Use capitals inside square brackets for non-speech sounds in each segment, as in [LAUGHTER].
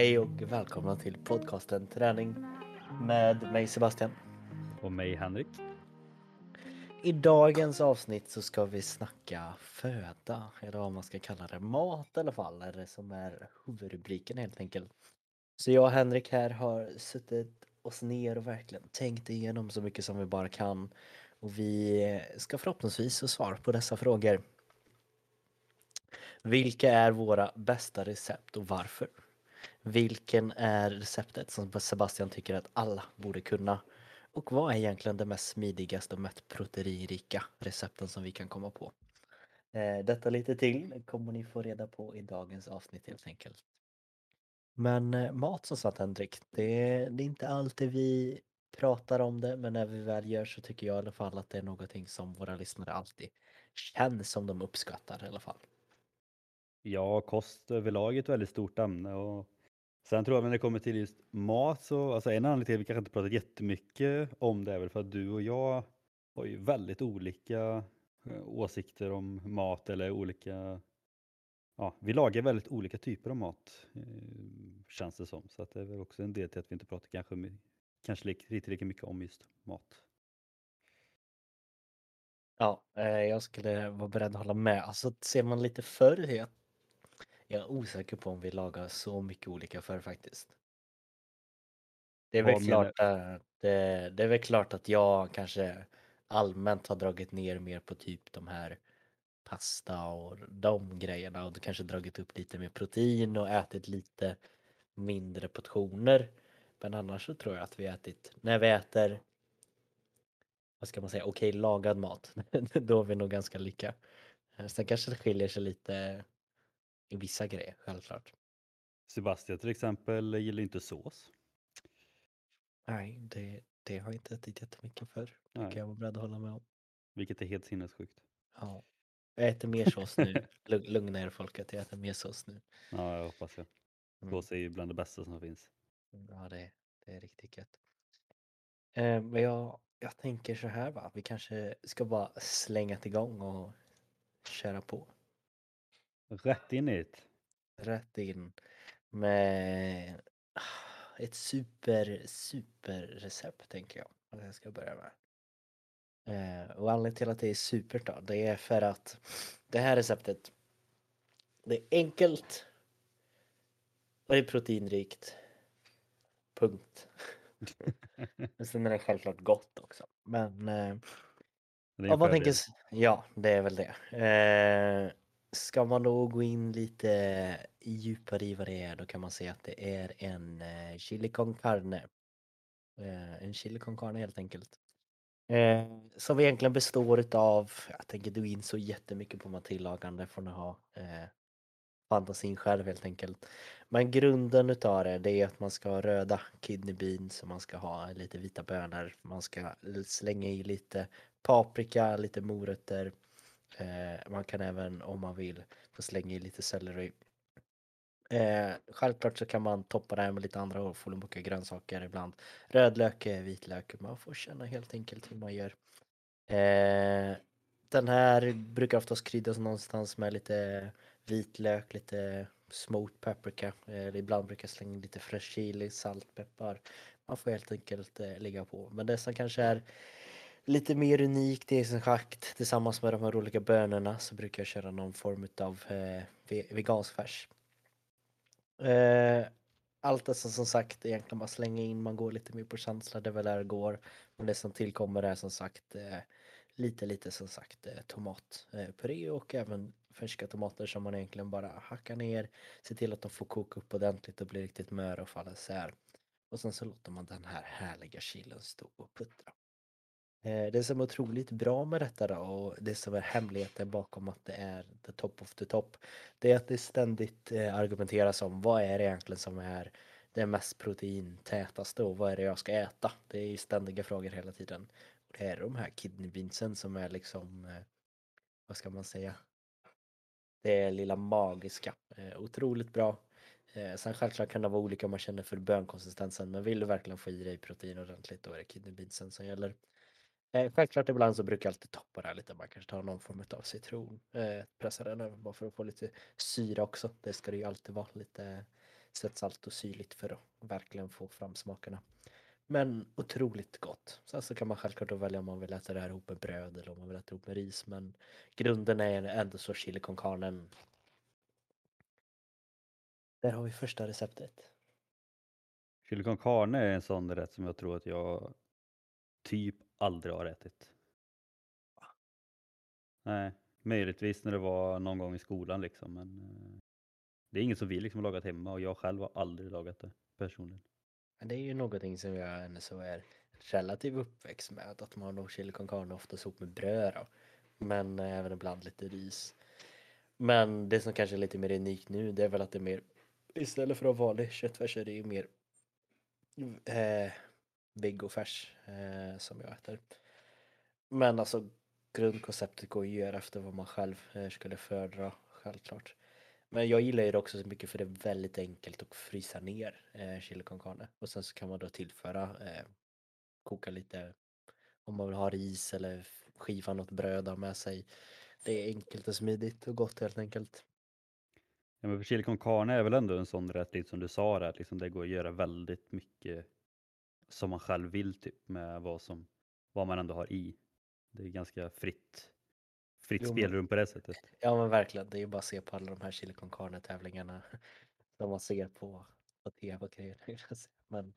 Hej och välkomna till podcasten Träning med mig Sebastian. Och mig Henrik. I dagens avsnitt så ska vi snacka föda, eller vad man ska kalla det, mat i alla fall, det som är huvudrubriken helt enkelt. Så jag och Henrik här har suttit oss ner och verkligen tänkt igenom så mycket som vi bara kan. Och vi ska förhoppningsvis få svar på dessa frågor. Vilka är våra bästa recept och varför? Vilken är receptet som Sebastian tycker att alla borde kunna? Och vad är egentligen det mest smidigaste och mest proteinrika recepten som vi kan komma på? Eh, detta lite till kommer ni få reda på i dagens avsnitt helt enkelt. Men eh, mat som sagt Henrik, det, det är inte alltid vi pratar om det men när vi väl gör så tycker jag i alla fall att det är någonting som våra lyssnare alltid känner som de uppskattar i alla fall. Ja, kost överlag är ett väldigt stort ämne och sen tror jag när det kommer till just mat så, alltså en anledning till att vi kanske inte pratat jättemycket om det är väl för att du och jag har ju väldigt olika eh, åsikter om mat eller olika, ja, vi lagar väldigt olika typer av mat eh, känns det som. Så att det är väl också en del till att vi inte pratar kanske, kanske riktigt lika mycket om just mat. Ja, eh, jag skulle vara beredd att hålla med. Alltså ser man lite förr, jag, jag är osäker på om vi lagar så mycket olika förr faktiskt. Det är, väl klart att, det, det är väl klart att jag kanske allmänt har dragit ner mer på typ de här pasta och de grejerna och kanske dragit upp lite mer protein och ätit lite mindre portioner. Men annars så tror jag att vi ätit, när vi äter vad ska man säga, okej lagad mat, [LAUGHS] då är vi nog ganska lika. Eh, sen kanske det skiljer sig lite vissa grejer, självklart. Sebastian till exempel gillar inte sås. Nej, det, det har jag inte ätit jättemycket för. Det kan jag vara beredd att hålla med om. Vilket är helt sinnessjukt. Ja. Jag äter mer sås nu. Lugna er folket, jag äter mer sås nu. Ja, jag hoppas det. Sås är ju bland det bästa som finns. Ja, det, det är riktigt gött. Eh, men jag, jag tänker så här va, vi kanske ska bara slänga igång och köra på. Rätt in i det. Rätt in med ett super, super recept tänker jag. Att jag ska börja med. Eh, och anledningen till att det är super då, det är för att det här receptet det är enkelt och det är proteinrikt. Punkt. Men sen är det självklart gott också. Men... Eh, ja, vad tänker, ja, det är väl det. Eh, ska man då gå in lite djupare i vad det är då kan man säga att det är en eh, chili con carne. Eh, en chili con carne helt enkelt. Eh, som egentligen består utav, jag tänker du gå in så jättemycket på vad tillagande får ni ha eh, fantasin själv helt enkelt. Men grunden utav det, det är att man ska ha röda kidney beans och man ska ha lite vita bönor. Man ska slänga i lite paprika, lite morötter. Eh, man kan även om man vill få slänga i lite selleri. Eh, självklart så kan man toppa det här med lite andra olika grönsaker ibland. Rödlök, vitlök, man får känna helt enkelt hur man gör. Eh, den här brukar oftast kryddas någonstans med lite vitlök, lite smoked paprika. Eh, ibland brukar jag slänga in lite fräsch chili, salt, peppar. Man får helt enkelt eh, ligga på. Men det som kanske är lite mer unikt i sin schakt tillsammans med de här olika bönorna så brukar jag köra någon form av eh, vegansk färs. Eh, allt det som, sagt egentligen bara slänga in, man går lite mer på känsla, det väl är det går. Men det som tillkommer är som sagt eh, lite lite som sagt eh, tomatpuré eh, och även färska tomater som man egentligen bara hackar ner, ser till att de får koka upp ordentligt och bli riktigt möra och falla isär. Och sen så låter man den här härliga chilen stå och puttra. Eh, det som är otroligt bra med detta då och det som är hemligheten bakom att det är the top of the top det är att det ständigt eh, argumenteras om vad är det egentligen som är det mest proteintätaste och vad är det jag ska äta? Det är ju ständiga frågor hela tiden. Det är de här kidney beansen som är liksom, eh, vad ska man säga? Det är lilla magiska. Otroligt bra. Sen självklart kan det vara olika om man känner för bönkonsistensen men vill du verkligen få i dig protein ordentligt då är det kidney beansen som gäller. Eh, självklart ibland så brukar jag alltid toppa det här lite. Man kanske tar någon form av citron. Eh, pressar den över bara för att få lite syra också. Det ska det ju alltid vara. Lite sött, salt och syrligt för att verkligen få fram smakerna. Men otroligt gott. Sen så kan man självklart då välja om man vill äta det här ihop med bröd eller om man vill äta ihop med ris. Men grunden är ändå så chili con carne. Där har vi första receptet. Chili con carne är en sån rätt som jag tror att jag typ aldrig har ätit. Nej, möjligtvis när det var någon gång i skolan liksom. Men eh, det är inget som vi liksom har lagat hemma och jag själv har aldrig lagat det personligen. Men det är ju någonting som jag ändå så är relativt uppväxt med. Att man har nog chili con carne oftast ihop med bröd då. Men även ibland lite ris. Men det som kanske är lite mer unikt nu det är väl att det är mer istället för att ha vanlig köttfärs är det ju mer eh, vegofärs eh, som jag äter. Men alltså grundkonceptet går ju att göra efter vad man själv eh, skulle föredra självklart. Men jag gillar ju det också så mycket för det är väldigt enkelt att frysa ner eh, chili con carne. Och sen så kan man då tillföra, eh, koka lite om man vill ha ris eller skiva något bröd ha med sig. Det är enkelt och smidigt och gott helt enkelt. Ja, men för chili con carne är väl ändå en sån rätt, lite som du sa där, att liksom det går att göra väldigt mycket som man själv vill typ med vad, som, vad man ändå har i. Det är ganska fritt, fritt Jo, spelrum på det sättet. Ja men verkligen, det är ju bara att se på alla de här chili con carne tävlingarna [LAUGHS] som man ser på, på tv och grejer. [LAUGHS] Men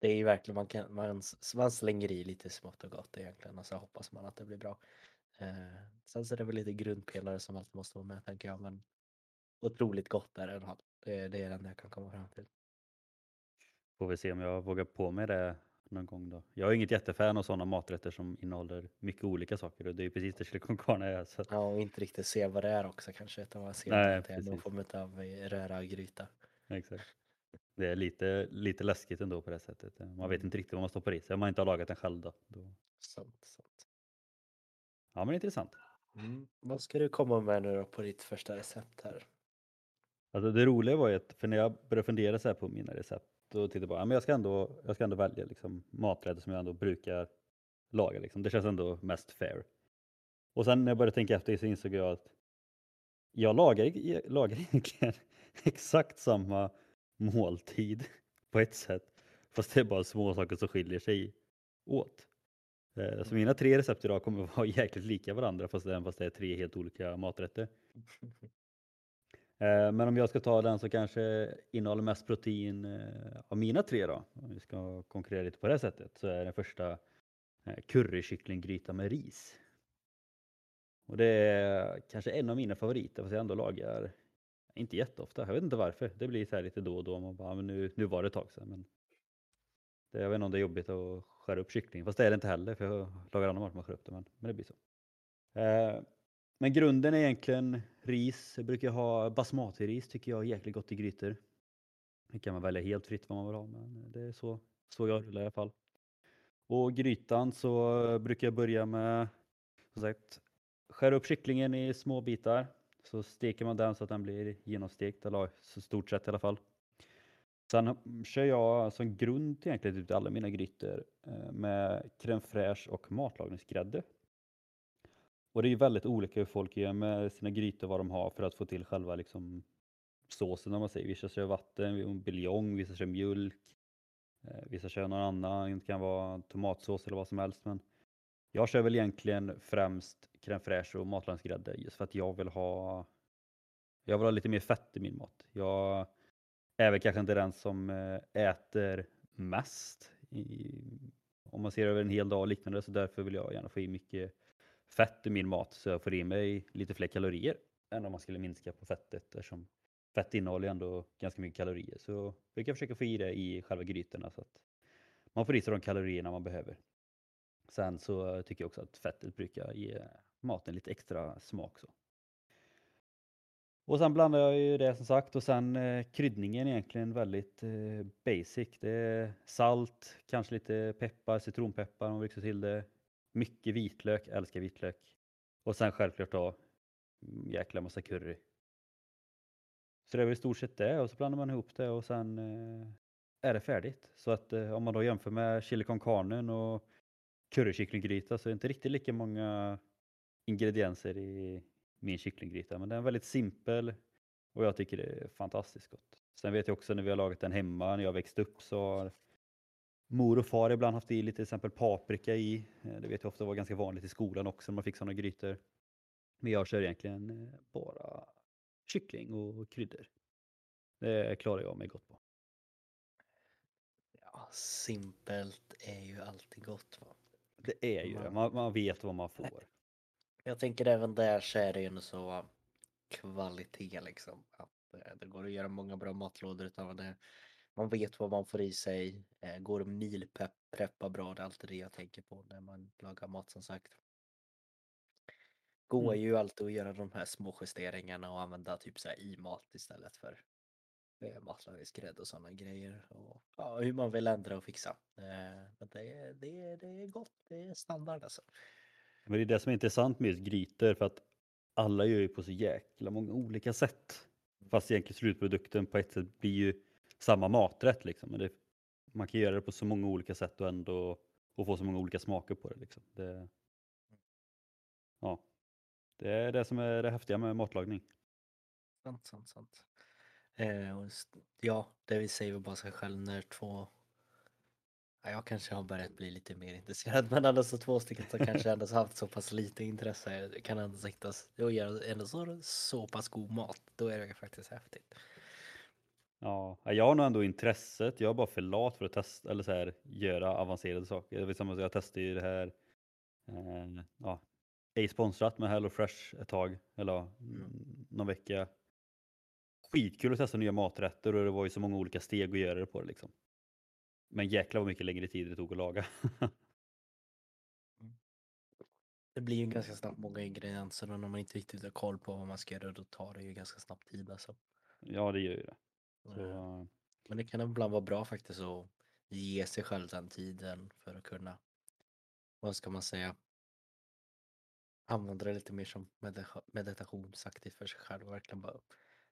det är ju verkligen, man, kan, man, man slänger i lite smått och gott egentligen och så hoppas man att det blir bra. Eh, sen så är det väl lite grundpelare som alltid måste vara med tänker jag men otroligt gott är. Det, det är det enda jag kan komma fram till. Får vi se om jag vågar på mig det någon gång då. Jag är inget jättefan av sådana maträtter som innehåller mycket olika saker och det är precis det chili con carne är. Så Ja och inte riktigt se vad det är också kanske utan man ser Nej, att det är någon form av eh, röra och gryta. exakt. Det är lite, lite läskigt ändå på det sättet. Man vet Mm. inte riktigt vad man stoppar i sig om man inte har lagat den själv då. då. Sånt, sånt. Ja men intressant. Mm. Vad ska du komma med nu då på ditt första recept här? Alltså det roliga var ju att, för när jag började fundera så här på mina recept, då tittade jag bara, ja, men jag ska ändå, jag ska ändå välja liksom maträtter som jag ändå brukar laga. Liksom. Det känns ändå mest fair. Och sen när jag började tänka efter så insåg jag att jag lagar, jag lagar [LAUGHS] egentligen exakt samma måltid på ett sätt. Fast det är bara små saker som skiljer sig åt. Eh, Så mina tre recept idag kommer vara [LAUGHS] jäkligt lika varandra fast det är tre helt olika maträtter. [LAUGHS] Eh, men om jag ska ta den som kanske innehåller mest protein eh, av mina tre då, om vi ska konkurrera lite på det sättet, så är den första eh, currykycklinggryta med ris. Och det är kanske en av mina favoriter fast jag ändå lagar, inte jätteofta, jag vet inte varför. Det blir så här lite då och då, man bara, men nu, nu var det ett tag sedan. Men det, jag vet inte om det är jobbigt att skära upp kyckling, fast det är det inte heller för jag lagar annan mat man skär upp det, men, men det blir så. Men grunden är egentligen ris. Jag brukar ha basmati-ris tycker jag är jäkligt gott i grytor. Det kan man välja helt fritt vad man vill ha men det är så, så jag rullar i alla fall. Och grytan så brukar jag börja med som sagt skära upp kycklingen i små bitar. Så steker man den så att den blir genomstekt, eller så stort sett i alla fall. Sen kör jag som grund egentligen typ ut alla mina grytor eh, med crème fraîche och matlagningsgrädde. Och det är ju väldigt olika hur folk gör med sina grytor, vad de har för att få till själva liksom såsen om man säger. Vissa kör vatten, buljong, vissa kör mjölk, eh, vissa kör någon annan, det kan vara tomatsås eller vad som helst. Men jag kör väl egentligen främst crème fraîche och matlagningsgrädde just för att jag vill ha jag vill ha lite mer fett i min mat. Jag är väl kanske inte den som eh, äter mest i, om man ser över en hel dag och liknande så därför vill jag gärna få i mycket fett i min mat så jag får i mig lite fler kalorier än om man skulle minska på fettet eftersom fett innehåller ju ändå ganska mycket kalorier så brukar jag försöka få i det i själva grytorna så att man får i sig de kalorierna man behöver. Sen så tycker jag också att fettet brukar ge maten lite extra smak. Så. Och sen blandar jag ju det som sagt och sen eh, kryddningen är egentligen väldigt eh, basic. Det är salt, kanske lite peppar, citronpeppar om man vill till det. Mycket vitlök, älskar vitlök. Och sen självklart då mm, jäkla massa curry. Så det är väl i stort sett det och så blandar man ihop det och sen eh, är det färdigt. Så att eh, om man då jämför med chili con carne och currykycklinggryta så är det inte riktigt lika många ingredienser i min kycklinggryta. Men den är väldigt simpel och jag tycker det är fantastiskt gott. Sen vet jag också när vi har lagat den hemma, när jag växte upp så har mor och far ibland haft i lite till exempel paprika i. Eh, Det vet jag ofta var ganska vanligt i skolan också när man fick sådana grytor. Men jag kör egentligen eh, bara kyckling och kryddor. Det klarar jag mig gott på. Ja, simpelt är ju alltid gott. Va? Det är ju det, Man- man, man vet vad man får. Jag tänker även där så är det ju så kvalitet liksom. Att eh, det går att göra många bra matlådor utav det. Man vet vad man får i sig. Eh, Går att mealpreppa bra, det är alltid det jag tänker på när man lagar mat som sagt. Går Mm. ju alltid att göra de här små justeringarna och använda typ så här i mat istället för eh, matlagningsgrädde och sådana grejer. Och, ja, hur man vill ändra och fixa. Eh, Men det, är- det, det är gott, det är standard alltså. Men det är det som är intressant med just grytor för att alla gör ju på så jäkla många olika sätt. Fast egentligen slutprodukten på ett sätt blir ju samma maträtt liksom. Men det, man kan göra det på så många olika sätt och ändå och få så många olika smaker på det. Liksom. det ja, det är det som är det häftiga med matlagning. Sant, sant, sant. Eh, och ja, det vill säga bara sig själv när två Ja, jag kanske har börjat bli lite mer intresserad men ändå så två stycken som kanske ändå haft så pass lite intresse kan ändå siktas och göra ändå så, så pass god mat. Då är det faktiskt häftigt. Ja, jag har nog ändå intresset. Jag är bara för lat för att testa eller så här, göra avancerade saker. Det vill säga, jag testade ju det här. Eh, ja, ej sponsrat med Hello Fresh ett tag eller ja, mm, någon vecka. Skitkul att testa nya maträtter och det var ju så många olika steg att göra det på det liksom. Men jäklar vad mycket längre tid det tog att laga. [LAUGHS] Det blir ju ganska snabbt många ingredienser och när man inte riktigt har koll på vad man ska göra då tar det ju ganska snabbt tid alltså. ja, det gör ju det. Så, Men det kan ibland vara bra faktiskt att ge sig själv den tiden för att kunna, vad ska man säga, använda det lite mer som medita- meditationsaktigt för sig själv och verkligen bara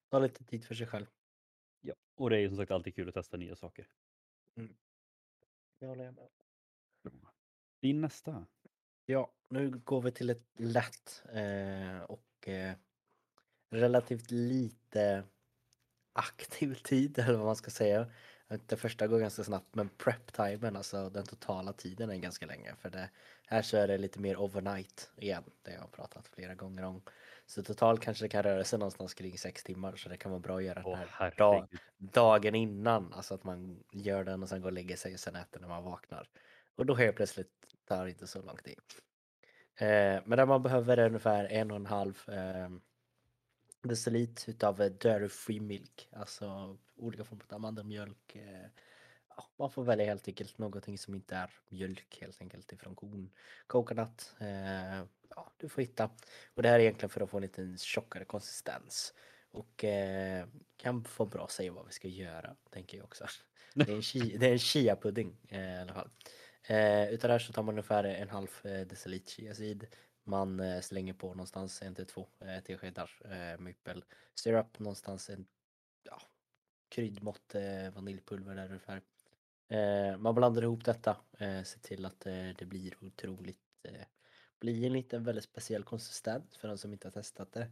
ta lite tid för sig själv. ja. Och det är ju som sagt alltid kul att testa nya saker. Jag håller med. Din nästa. Ja, nu går vi till ett lätt eh, och eh, relativt lite aktiv tid [LAUGHS] eller vad man ska säga. Det första går ganska snabbt men prep-timen, alltså den totala tiden är ganska länge. För det, här så är det lite mer overnight igen, det jag har pratat flera gånger om. Så totalt kanske det kan röra sig någonstans kring sex timmar så det kan vara bra att göra den Åh här dag, dagen innan. Alltså att man gör den och sen går och lägger sig och sen äter när man vaknar. Och då helt plötsligt tar det inte så lång tid. Eh, men där man behöver ungefär en och en halv eh, deciliter utav eh, dairy free milk. Alltså olika former av mandelmjölk. Eh, ja, man får välja helt enkelt någonting som inte är mjölk helt enkelt ifrån kon. Coconut. Eh, ja, du får hitta. Och det här är egentligen för att få en lite tjockare konsistens. Och eh, kan få bra säga vad vi ska göra, tänker jag också. [LAUGHS] Det är en, chi- det är en chia-pudding eh, i alla fall. Eh, utav det här så tar man ungefär en halv deciliter chiaseed. Man eh, slänger på någonstans en till två eh, teskedar eh, maple syrup, någonstans en ja, kryddmått eh, vaniljpulver där ungefär. Eh, man blandar ihop detta, eh, ser till att eh, det blir otroligt, eh, blir en liten väldigt speciell konsistens för den som inte har testat det.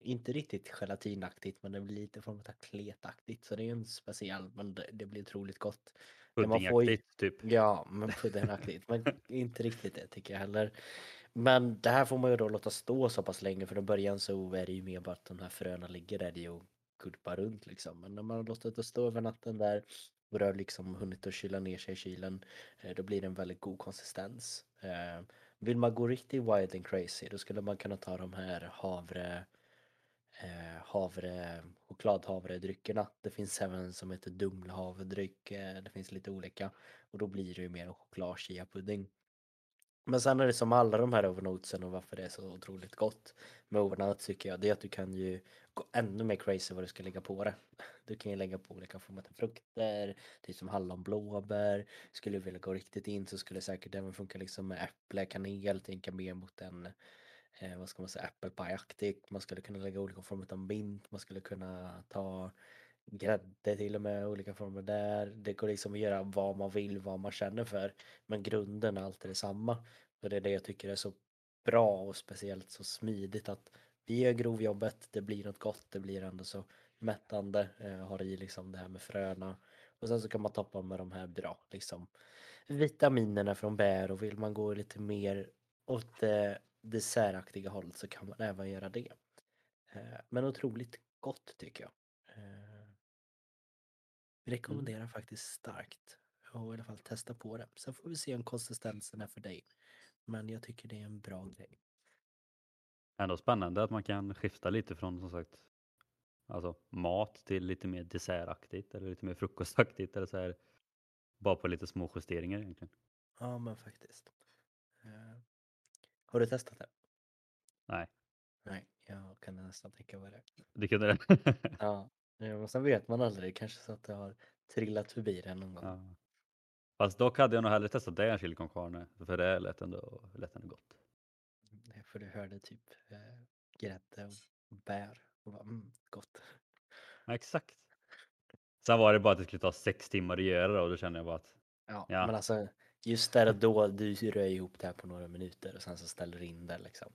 Inte riktigt gelatinaktigt men det blir lite form av kletaktigt så det är en speciell men det, det blir otroligt gott. Puddingaktigt typ. Ja, men puddingaktigt. Men inte riktigt det tycker jag heller. Men det här får man ju då låta stå så pass länge för i början så är det ju mer bara att de här fröna ligger där i och gurpar runt liksom. Men när man har låtit det stå över natten där och det har liksom hunnit att kyla ner sig i kylen eh, då blir det en väldigt god konsistens. Eh, Vill man gå riktigt wild and crazy då skulle man kunna ta de här havre eh, havre, chokladhavredryckerna. Det finns även som heter dumlhavredryck. Eh, det finns lite olika. Och då blir det ju mer en choklad pudding. Men sen är det som alla de här overnotesen och varför det är så otroligt gott med overnotes tycker jag, det är att du kan ju gå ännu mer crazy vad du ska lägga på det. Du kan ju lägga på olika former av frukter, typ som hallon, blåbär. Skulle du vilja gå riktigt in så skulle det säkert även funka liksom med äpple, kanel, tänka mer mot en eh, vad ska man säga, apple pie-aktigt. Man skulle kunna lägga olika former av mint, man skulle kunna ta grädde till och med, olika former där. Det går liksom att göra vad man vill, vad man känner för. Men grunden är alltid detsamma. Och det är det jag tycker är så bra och speciellt så smidigt att vi gör grovjobbet, det blir något gott, det blir ändå så mättande, eh, har i liksom det här med fröna. Och sen så kan man toppa med de här bra liksom vitaminerna från bär och vill man gå lite mer åt det dessertaktiga hållet så kan man även göra det. Eh, Men otroligt gott tycker jag. Eh, Rekommenderar faktiskt starkt. Och i alla fall testa på det. Sen får vi se om konsistensen är för dig. Men jag tycker det är en bra grej. Ändå spännande att man kan skifta lite från som sagt alltså mat till lite mer dessertaktigt eller lite mer frukostaktigt eller så här. Bara på lite små justeringar egentligen. Ja men faktiskt. Har du testat det? Nej, Nej, jag kan nästan tänka mig det. det kunde det. [LAUGHS] Ja, men sen vet man aldrig. Kanske så att det har trillat förbi det någon gång. ja. Fast dock hade jag nog hellre testat det än chili con carne. För det lät ändå, lät ändå gott. För du hörde typ eh, grädde och bär. Och bara, mm, gott. Ja, exakt. Sen var det bara att det skulle ta sex timmar att göra det och då kände jag bara att Ja, Ja. men alltså just där och då, du rör ihop det här på några minuter och sen så ställer du in det liksom.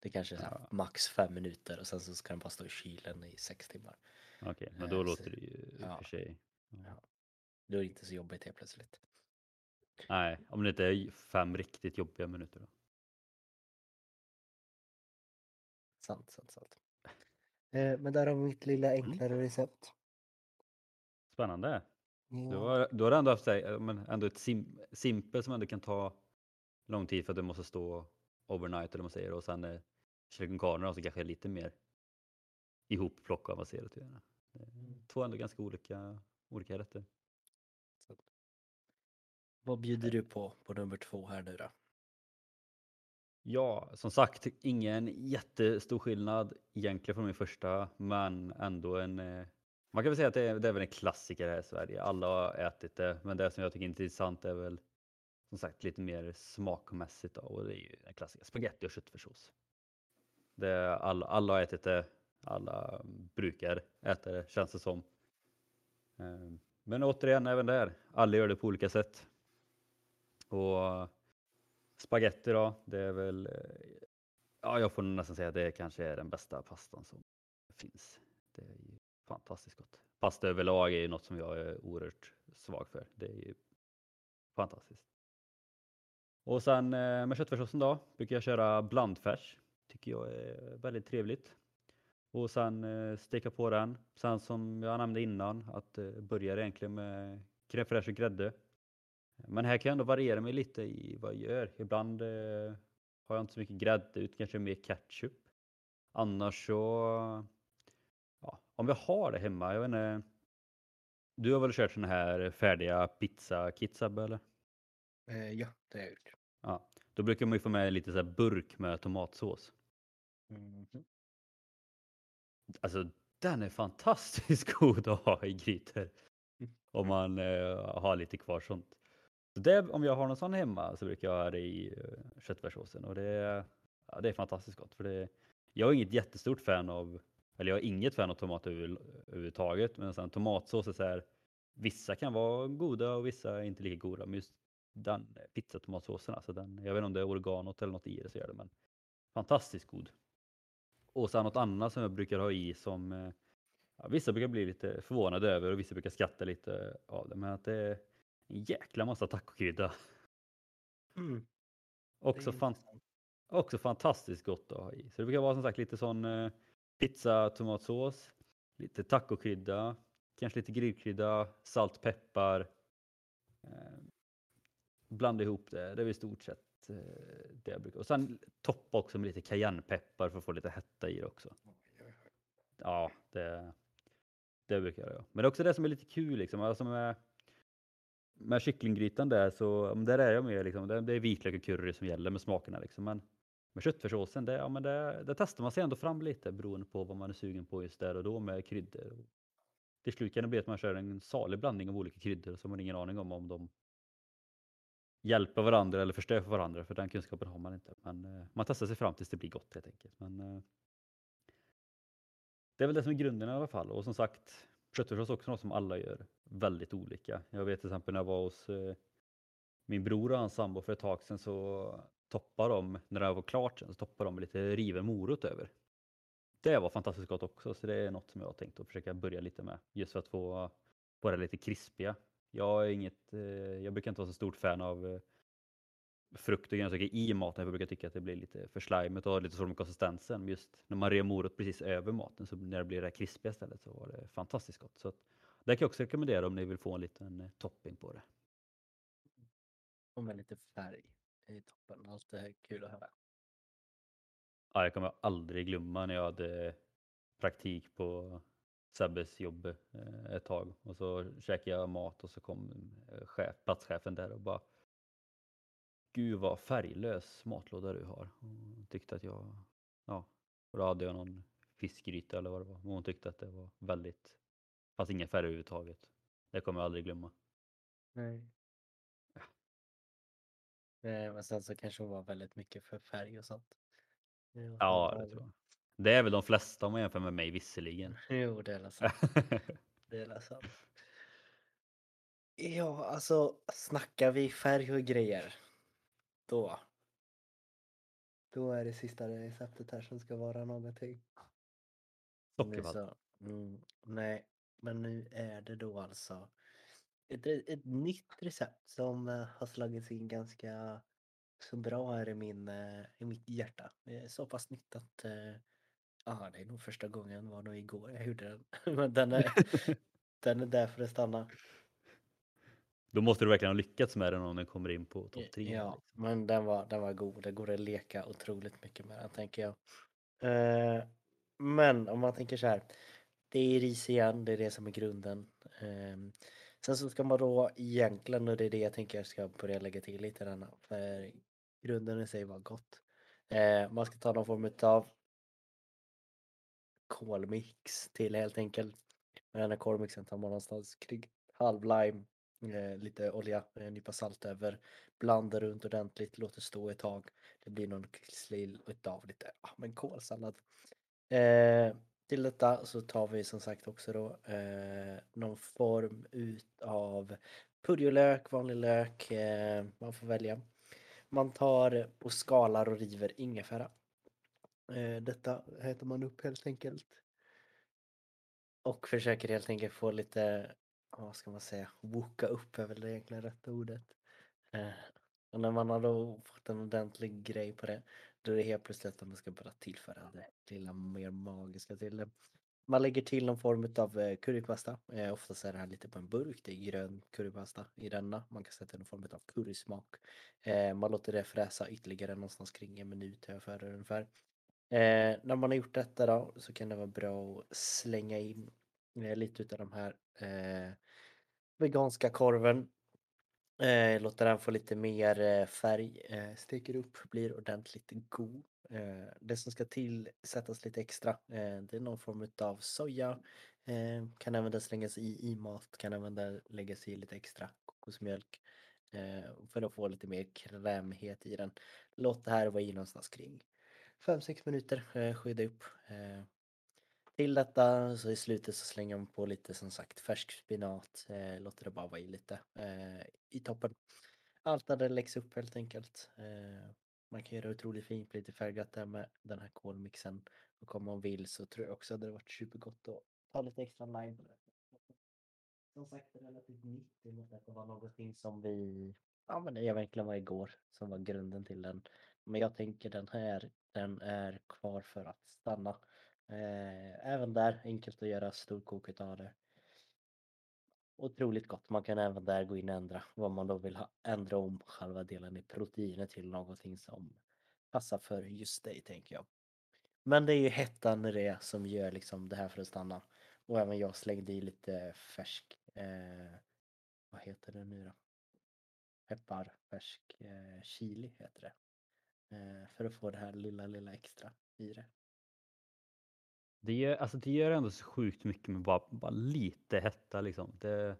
Det kanske är Ja. max fem minuter och sen så ska den bara stå i kylen i sex timmar. okej, men Eh, då så- låter det ju ja. för sig. Ja. Då är det inte så jobbigt helt plötsligt. Nej, om det inte är fem riktigt jobbiga minuter då. Sant, sant, sant. Eh, men där har vi mitt lilla Mm. enklare recept. Spännande. Ja. har, du har ändå haft så här, eh, men ändå ett sim, simpel som ändå kan ta lång tid för att det måste stå overnight eller vad man säger och sen eh, chili con carne då, så kanske är lite mer avancerat. göra. Det är Mm. Två ändå ganska olika, olika rätter. Så. Vad bjuder du på på nummer två här nu då? Ja, som sagt, ingen jättestor skillnad egentligen från min första, men ändå en... Man kan väl säga att det är, det är väl en klassiker här i Sverige. Alla har ätit det, men det som jag tycker är intressant är väl som sagt lite mer smakmässigt då, och det är ju den klassiska spaghetti och köttfärssås. Det alla, alla har ätit det, alla brukar äta det känns det som. Ehm, men återigen, även där, alla gör det på olika sätt. Och spagetti då, det är väl, eh, ja jag får nog nästan säga att det kanske är den bästa pastan som finns. Det är ju fantastiskt gott. Pasta överlag är ju något som jag är oerhört svag för. Det är ju fantastiskt. Och sen eh, med köttfärssåsen då brukar jag köra blandfärs. Tycker jag är väldigt trevligt. Och sen eh, steka på den. Sen som jag nämnde innan att eh, börja egentligen med crème fraîche och grädde. Men här kan jag ändå variera mig lite i vad jag gör. Ibland har jag inte så mycket grädde utan kanske mer ketchup. Annars så, om jag har det hemma, jag vet inte. Du har väl kört såna här färdiga pizza-kits Sebbe, eller? Eh, ja, det har jag gjort. Ja, då brukar man ju få med lite så burk med tomatsås. Mhm. Alltså den är fantastiskt [LAUGHS] god att ha i grytor. Mm. Om man eh, har lite kvar sånt. Så det, om jag har någon sån hemma så brukar jag ha det i uh, köttfärssåsen och det, är- ja, det är fantastiskt gott. För det, jag är inget jättestort fan av, eller jag är inget fan av över, överhuvudtaget. Men sen tomatsås är så här, vissa kan vara goda och vissa är inte lika goda. Men just den pizzatomatsåsen, alltså den, jag vet inte om det är oreganot eller något i det så gör det, men fantastiskt god. Och sen något annat som jag brukar ha i som eh, ja, vissa brukar bli lite förvånade över och vissa brukar skratta lite av det. Men att det är en jäkla massa tacokrydda. Mm, Också, fan, också fantastiskt gott att ha i. Så det brukar vara som sagt lite sån eh, pizza tomatsås, lite tacokrydda, kanske lite grillkrydda, salt, peppar. Eh, blanda ihop det. Det är väl i stort sett eh, det jag brukar. Och sen toppa också med lite cayennepeppar för att få lite hetta i det också. Ja, det, det brukar jag göra. Men det är också det som är lite kul liksom. Alltså med, med kycklinggrytan där så där är jag med liksom. Det, det är vitlök och curry som gäller med smakerna liksom. Men men köttfärssåsen, det, ja, men det, det testar man sig ändå fram lite beroende på vad man är sugen på just där och då med kryddor. Till slut kan det bli att man kör en salig blandning av olika kryddor som man har ingen aning om om de hjälper varandra eller förstör för varandra för den kunskapen har man inte. Men eh, man testar sig fram tills det blir gott helt enkelt. Men, eh, det är väl det som är grunden i alla fall. Och som sagt, köttfärssås är också något som alla gör väldigt olika. Jag vet till exempel när jag var hos eh, min bror och hans sambo för ett tag sedan så toppar de, när det var klart sen, så toppar de med lite riven morot över. Det var fantastiskt gott också, så det är något som jag har tänkt att försöka börja lite med. Just för att få, vara det lite krispiga. Jag, är inget, eh, jag brukar inte vara så stort fan av eh, frukt och grönsaker i maten. Jag brukar tycka att det blir lite för slimigt och har lite svårt med konsistensen. Men just när man rev morot precis över maten så när det blir det krispiga stället så var det fantastiskt gott. Så att, det kan jag också rekommendera om ni vill få en liten eh, topping på det. Och med lite färg toppen. Det är kul att höra. Ja, jag kommer aldrig glömma när jag hade praktik på Sebbes jobb eh, ett tag och så käkade jag mat och så kom eh, chef, platschefen där och bara Gud vad färglös matlåda du har. Hon tyckte att jag, ja, och då hade jag någon fiskgryta eller vad det var. Hon tyckte att det var väldigt, fanns inga färger överhuvudtaget. Det kommer jag aldrig glömma. Nej. Eh, Men sen så kanske hon var väldigt mycket för färg och sånt. Det var Ja, det tror jag. Det är väl de flesta om man jämför med mig visserligen. [LAUGHS] Jo, det är sant. [LAUGHS] Det är sant. Ja, alltså snackar vi färg och grejer. Då. Då är det sista receptet här som ska vara någonting. Sockervadd. Mm, nej, men nu är det då alltså ett, ett nytt recept som eh, har slagits in ganska så bra här i, min, eh, i mitt hjärta. Så pass nytt att eh, ja, det är nog första gången, var nog igår jag gjorde den. [LAUGHS] Men den är, den är där för att stanna. Då måste du verkligen ha lyckats med den om den kommer in på topp tre. Ja, liksom. men den var, den var god. Det går att leka otroligt mycket med den tänker jag. Eh, men om man tänker så här. Det är ris igen, det är det som är grunden. Ehm, sen så ska man då egentligen, och det är det jag tänker jag ska börja lägga till lite denna. För grunden i sig var gott. Eh, man ska ta någon form av kolmix till helt enkelt. Med den här kolmixen tar man någonstans kring halv lime, eh, lite olja, en nypa salt över, blandar runt ordentligt, låter stå ett tag. Det blir någon slill utav lite ah, men kolsallad. Eh, till detta så tar vi som sagt också då eh, någon form utav purjolök, vanlig lök, eh, man får välja. Man tar och skalar och river ingefära. Eh, detta äter man upp helt enkelt. Och försöker helt enkelt få lite, vad ska man säga, woka upp är väl det egentligen rätta ordet. Eh, och när man har då fått en ordentlig grej på det, då är det helt plötsligt att man ska bara tillföra det lilla mer magiska till det. Man lägger till någon form av eh, currypasta. Eh, oftast är det här lite på en burk, det är grön currypasta i denna. Man kan sätta någon form av currysmak. Eh, man låter det fräsa ytterligare någonstans kring en minut jag för ungefär. Eh, när man har gjort detta då så kan det vara bra att slänga in lite utav de här veganska korven. Eh, låter den få lite mer eh, färg, eh, steker upp, blir ordentligt god. Eh, det som ska tillsättas lite extra, eh, det är någon form av soja. Eh, kan även slängas i i mat, kan även läggas i lite extra kokosmjölk. Eh, för att få lite mer krämighet i den. Låt det här vara i någonstans kring 5-6 minuter, eh, skydda upp. Eh, till detta så i slutet så slänger man på lite som sagt färsk spinat, eh, låter det bara vara i lite eh, i toppen. Allt där det läggs upp helt enkelt. Eh, man kan göra otroligt fint, lite färgglatt där med den här kolmixen. Och om man vill så tror jag också att det hade varit supergott att ta lite extra lime. Som sagt, det är relativt nytt. Det måste att det var någonting som vi, ja men det egentligen var igår som var grunden till den. Men jag tänker den här, den är kvar för att stanna. Eh, även där, enkelt att göra storkoket av det. Otroligt gott. Man kan även där gå in och ändra vad man då vill ha. Ändra om själva delen i proteinet till någonting som passar för just dig tänker jag. Men det är ju hettan i det som gör liksom det här för att stanna. Och även jag slängde i lite färsk, eh, vad heter det nu då? Peppar, färsk eh, chili heter det. Eh, för att få det här lilla, lilla extra i det. Det, gör, alltså det gör ändå så sjukt mycket med bara, bara lite hetta liksom. Det,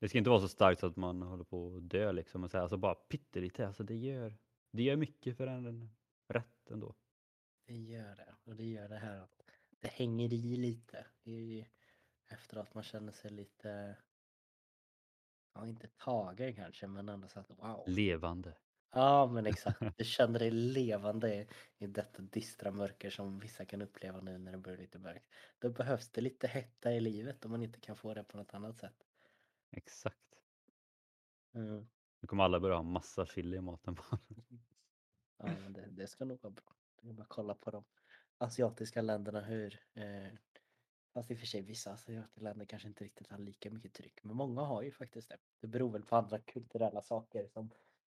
det ska inte vara så starkt så att man håller på att dö liksom. Men så här, alltså bara pyttelite, alltså det gör, det gör mycket för en rätt ändå. Det gör det. Och det gör det här att det hänger i lite. I, efter att man känner sig lite, ja inte tagen kanske, men ändå så att wow. Levande. Ja, men exakt. Du känner dig levande i detta dystra mörker som vissa kan uppleva nu när det börjar lite mörkt. Då behövs det lite hetta i livet om man inte kan få det på något annat sätt. Exakt. Mm. Nu kommer alla börja ha massa chili i maten. Ja, men det, det ska nog vara bra. Det är bara att kolla på de asiatiska länderna hur eh, Fast i och för sig vissa asiatiska länder kanske inte riktigt har lika mycket tryck. Men många har ju faktiskt det. Det beror väl på andra kulturella saker som,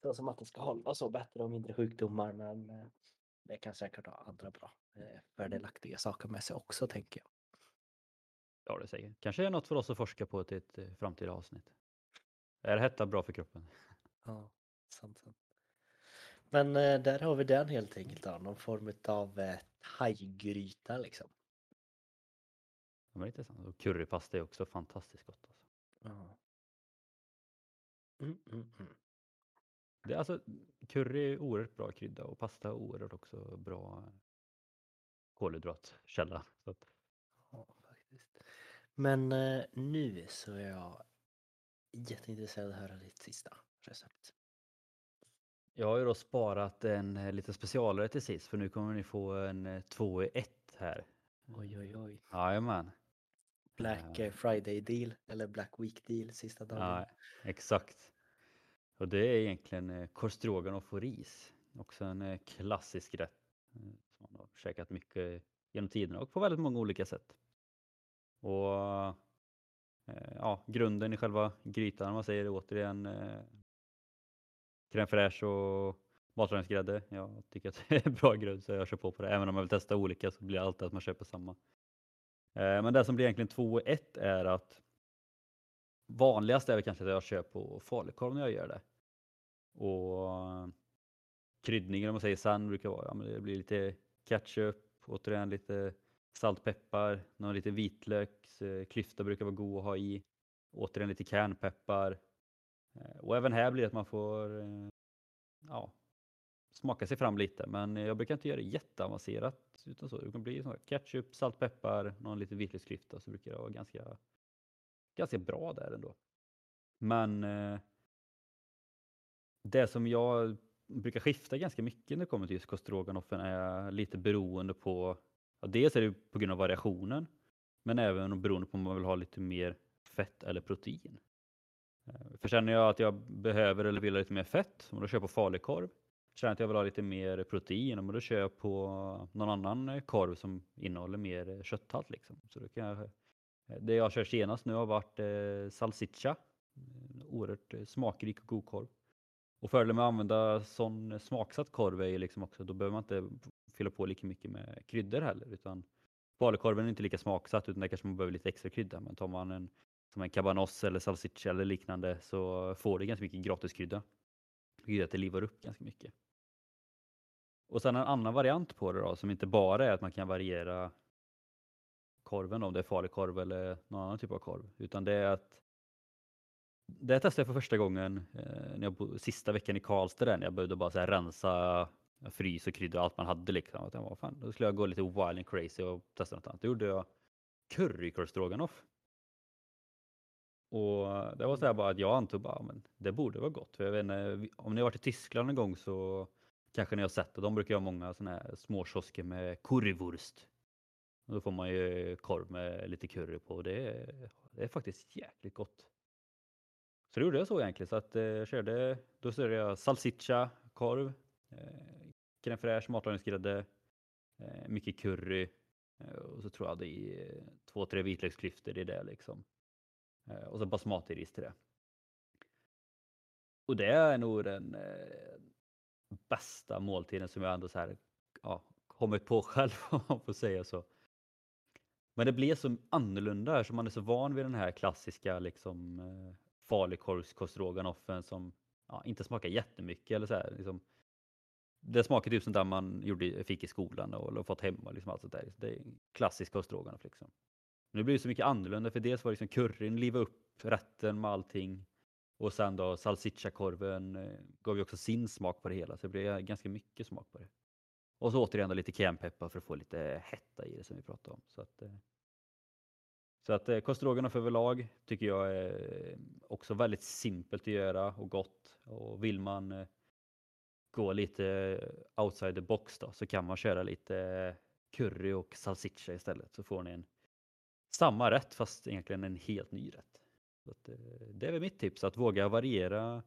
så som att det ska hålla så bättre och mindre sjukdomar. Men eh, det kan säkert ha andra bra eh, fördelaktiga saker med sig också tänker jag. Ja, det säger. Kanske är något för oss att forska på till ett eh, framtida avsnitt. Är hetta bra för kroppen? Ja, sant, sant. Men eh, där har vi den helt enkelt då. Någon form av eh, thaigryta liksom. Ja, men intressant. Och currypasta är också fantastiskt gott. Alltså. Ja. Mm, mm, mm. Det är alltså, curry är oerhört bra krydda och pasta är oerhört också bra eh, kolhydratkälla. Så att, Ja, faktiskt. Men eh, nu så är jag jätteintresserad av att höra ditt sista recept. jag har ju då sparat en eh, lite specialare till sist för nu kommer ni få en eh, två i ett här. Oj, oj, oj. Jajamän. Black Ja. eh, Friday deal eller Black Week deal sista dagen. Ja, exakt. Och det är egentligen eh, korv stroganoff och ris. Också en eh, klassisk rätt eh, som man har käkat mycket genom tiderna och på väldigt många olika sätt. Och eh, ja, grunden i själva grytan, om man säger det återigen, crème fraîche och matlagningsgrädde. Jag tycker att [LAUGHS] det är en bra grund så jag kör på på det. Även om jag vill testa olika så blir det alltid att man köper samma. Men det som blir egentligen två i ett är att vanligast är väl kanske att jag kör på falukorv när jag gör det. Och kryddningen om man säger sen brukar vara, ja men det blir lite ketchup, återigen lite salt, peppar, någon liten vitlök, klyfta brukar vara god att ha i. Återigen lite kärnpeppar. Eh, och även här blir det att man får eh, ja, smaka sig fram lite. Men jag brukar inte göra det jätteavancerat utan så. Det kan bli ketchup, salt, peppar, någon liten vitlöksklyfta så brukar det vara ganska, ganska bra där ändå. Men eh, det som jag brukar skifta ganska mycket när det kommer till just kostroganoffen är lite beroende på, ja, dels är det på grund av variationen, men även beroende på om man vill ha lite mer fett eller protein. Eh, för känner jag att jag behöver eller vill ha lite mer fett, då kör jag på falukorv. Känner jag att jag vill ha lite mer protein, då kör jag på någon annan korv som innehåller mer kötthalt. Liksom. Så då kan jag, Eh, det jag kör senast nu har varit eh, salsiccia. Eh, oerhört eh, smakrik och god korv. Och fördelen med att använda sån smaksatt korv är ju liksom också, då behöver man inte fylla på lika mycket med kryddor heller. Utan falukorven är inte lika smaksatt utan där kanske man behöver lite extra krydda. Men tar man en som en cabanos eller salsiccia eller liknande så får det ganska mycket gratiskrydda. Vilket gör att det livar upp ganska mycket. Och sen en annan variant på det då som inte bara är att man kan variera korven om det är falukorv eller någon annan typ av korv. Utan det är att det testade jag för första gången eh, när jag bo, sista veckan i Karlstad där, när jag började bara så här rensa frys och kryddor och allt man hade liksom. Att jag var, fan, då skulle jag gå lite wild and crazy och testa något annat. Då gjorde jag currykorvstroganoff. Och det var så här bara att jag antog bara, men det borde vara gott. För jag vet inte, om ni har varit i Tyskland en gång så kanske ni har sett det. De brukar ha många sådana här småkiosker med currywurst. Då får man ju korv med lite curry på. Det är, det är faktiskt jäkligt gott. Så det gjorde jag så egentligen. Så att eh, jag körde, då körde jag salsiccia, korv, eh, crème fraîche, matlagningsgrädde, eh, mycket curry eh, och så tror jag det i eh, två, tre vitlöksklyftor i det liksom. Eh, och så basmatiris till det. Och det är nog den eh, bästa måltiden som jag ändå så här, ja, kommit på [LAUGHS] själv om man får säga så. Men det blir så annorlunda eftersom man är så van vid den här klassiska liksom eh, som ja, inte smakar jättemycket eller så här, liksom. Det smakar typ som där man gjorde, fick i skolan och, eller fått hemma liksom allt sånt där. Det är klassisk kostroganoff liksom. Nu blir det så mycket annorlunda för dels var liksom curryn liva upp rätten med allting. Och sen då salsiccia-korven eh, gav ju också sin smak på det hela så det blev ganska mycket smak på det. Och så återigen då lite cayennepeppar för att få lite hetta i det som vi pratade om. Så att, eh, så att eh, överlag tycker jag är eh, också väldigt simpelt att göra och gott. Och vill man eh, gå lite outside the box då så kan man köra lite curry och salsiccia istället så får ni en samma rätt fast egentligen en helt ny rätt. Så att, det är väl mitt tips att våga variera.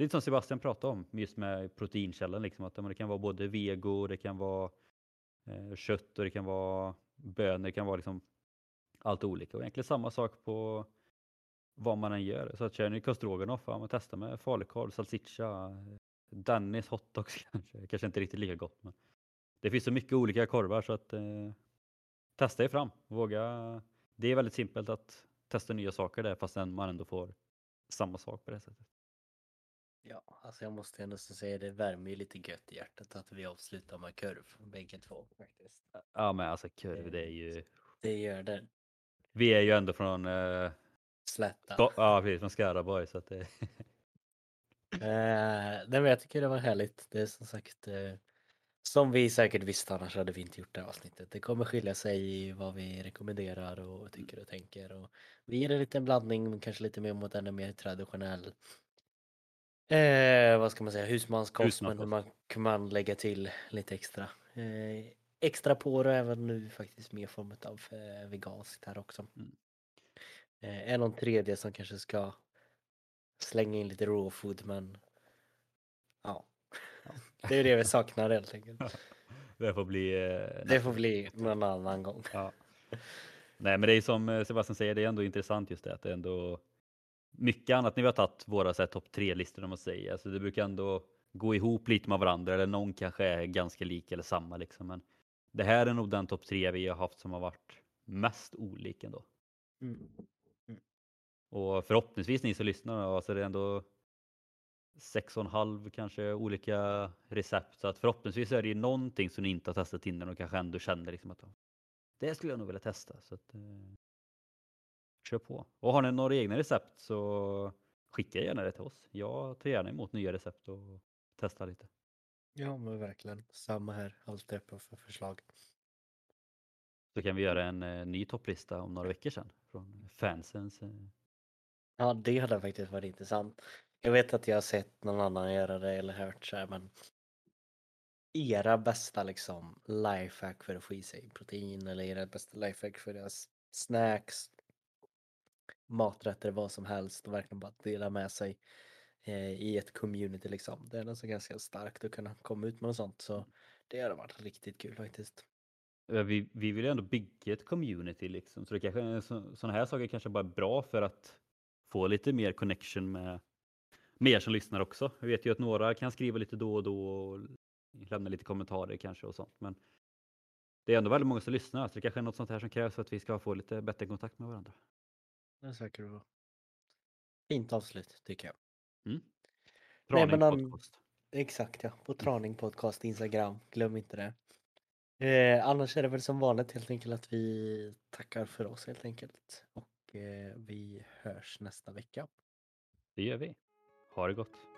Lite som Sebastian pratade om just med proteinkällan liksom att det kan vara både vego, det kan vara eh, kött och det kan vara bönor, det kan vara liksom allt olika och egentligen samma sak på vad man än gör. Så att kör ni Kostroganoff, ja, testa med falukorv, salsiccia, Dennis hotdogs [LAUGHS] kanske, kanske inte riktigt lika gott. Men det finns så mycket olika korvar så att eh, testa er fram. Våga. Det är väldigt simpelt att testa nya saker där fastän man ändå får samma sak på det sättet. Ja, alltså jag måste ändå säga det värmer ju lite gött i hjärtat att vi avslutar med kurv bägge två faktiskt. Ja men alltså kurv det är ju. Det gör det. Vi är ju ändå från eh, Slätta. Ja precis, från Skaraborg så att det. eh, nej, men jag tycker det var härligt. Det är som sagt eh, som vi säkert visste annars hade vi inte gjort det här avsnittet. Det kommer skilja sig i vad vi rekommenderar och tycker och tänker. Och vi ger en liten blandning, kanske lite mer mot en mer traditionell eh, vad ska man säga, husmanskost, men man kan lägga till lite extra. Eh, extra på det även nu faktiskt mer form av eh, veganskt här också. Mm. Eh, är någon tredje som kanske ska slänga in lite raw food men ja, [LAUGHS] det är det vi saknar helt enkelt. [LAUGHS] Det får bli... Eh, det får bli någon annan gång. Ja. Nej, men det är som eh, Sebastian säger, det är ändå intressant just det att det ändå mycket annat när vi har tagit våra topp tre-listor om man säger. Alltså det brukar ändå gå ihop lite med varandra eller någon kanske är ganska lik eller samma liksom. Men det här är nog den topp tre vi har haft som har varit mest olik ändå. Mm. Mm. Och förhoppningsvis ni som lyssnar, alltså det är ändå sex och en halv kanske olika recept. Så att förhoppningsvis är det ju någonting som ni inte har testat innan och kanske ändå känner liksom att det skulle jag nog vilja testa. Så att, eh, kör på. Och har ni några egna recept så skicka gärna det till oss. Jag tar gärna emot nya recept och testar lite. Ja men verkligen. Samma här. Alltid öppen för förslag. Så kan vi göra en eh, ny topplista om några veckor sedan från fansens. Eh. Ja det hade faktiskt varit intressant. Jag vet att jag har sett någon annan göra det eller hört så här, men era bästa liksom lifehack för att få i sig protein eller era bästa lifehack för deras snacks, maträtter, vad som helst och verkligen bara dela med sig eh, i ett community liksom. Det är alltså ganska starkt att kunna komma ut med något sånt så det har varit riktigt kul faktiskt. Vi, vi vill ju ändå bygga ett community liksom så det kanske, eh, sådana här saker kanske bara är bra för att få lite mer connection med med er som lyssnar också. Jag vet ju att några kan skriva lite då och då och lämna lite kommentarer kanske och sånt. Men det är ändå väldigt många som lyssnar så det kanske är något sånt här som krävs för att vi ska få lite bättre kontakt med varandra. Det säkert bra. Fint avslut tycker jag. Mm. Nej, men, podcast. Exakt ja, på Traning podcast Instagram. Glöm inte det. Eh, annars är det väl som vanligt helt enkelt att vi tackar för oss helt enkelt. Och eh, vi hörs nästa vecka. Det gör vi. Ha det gott.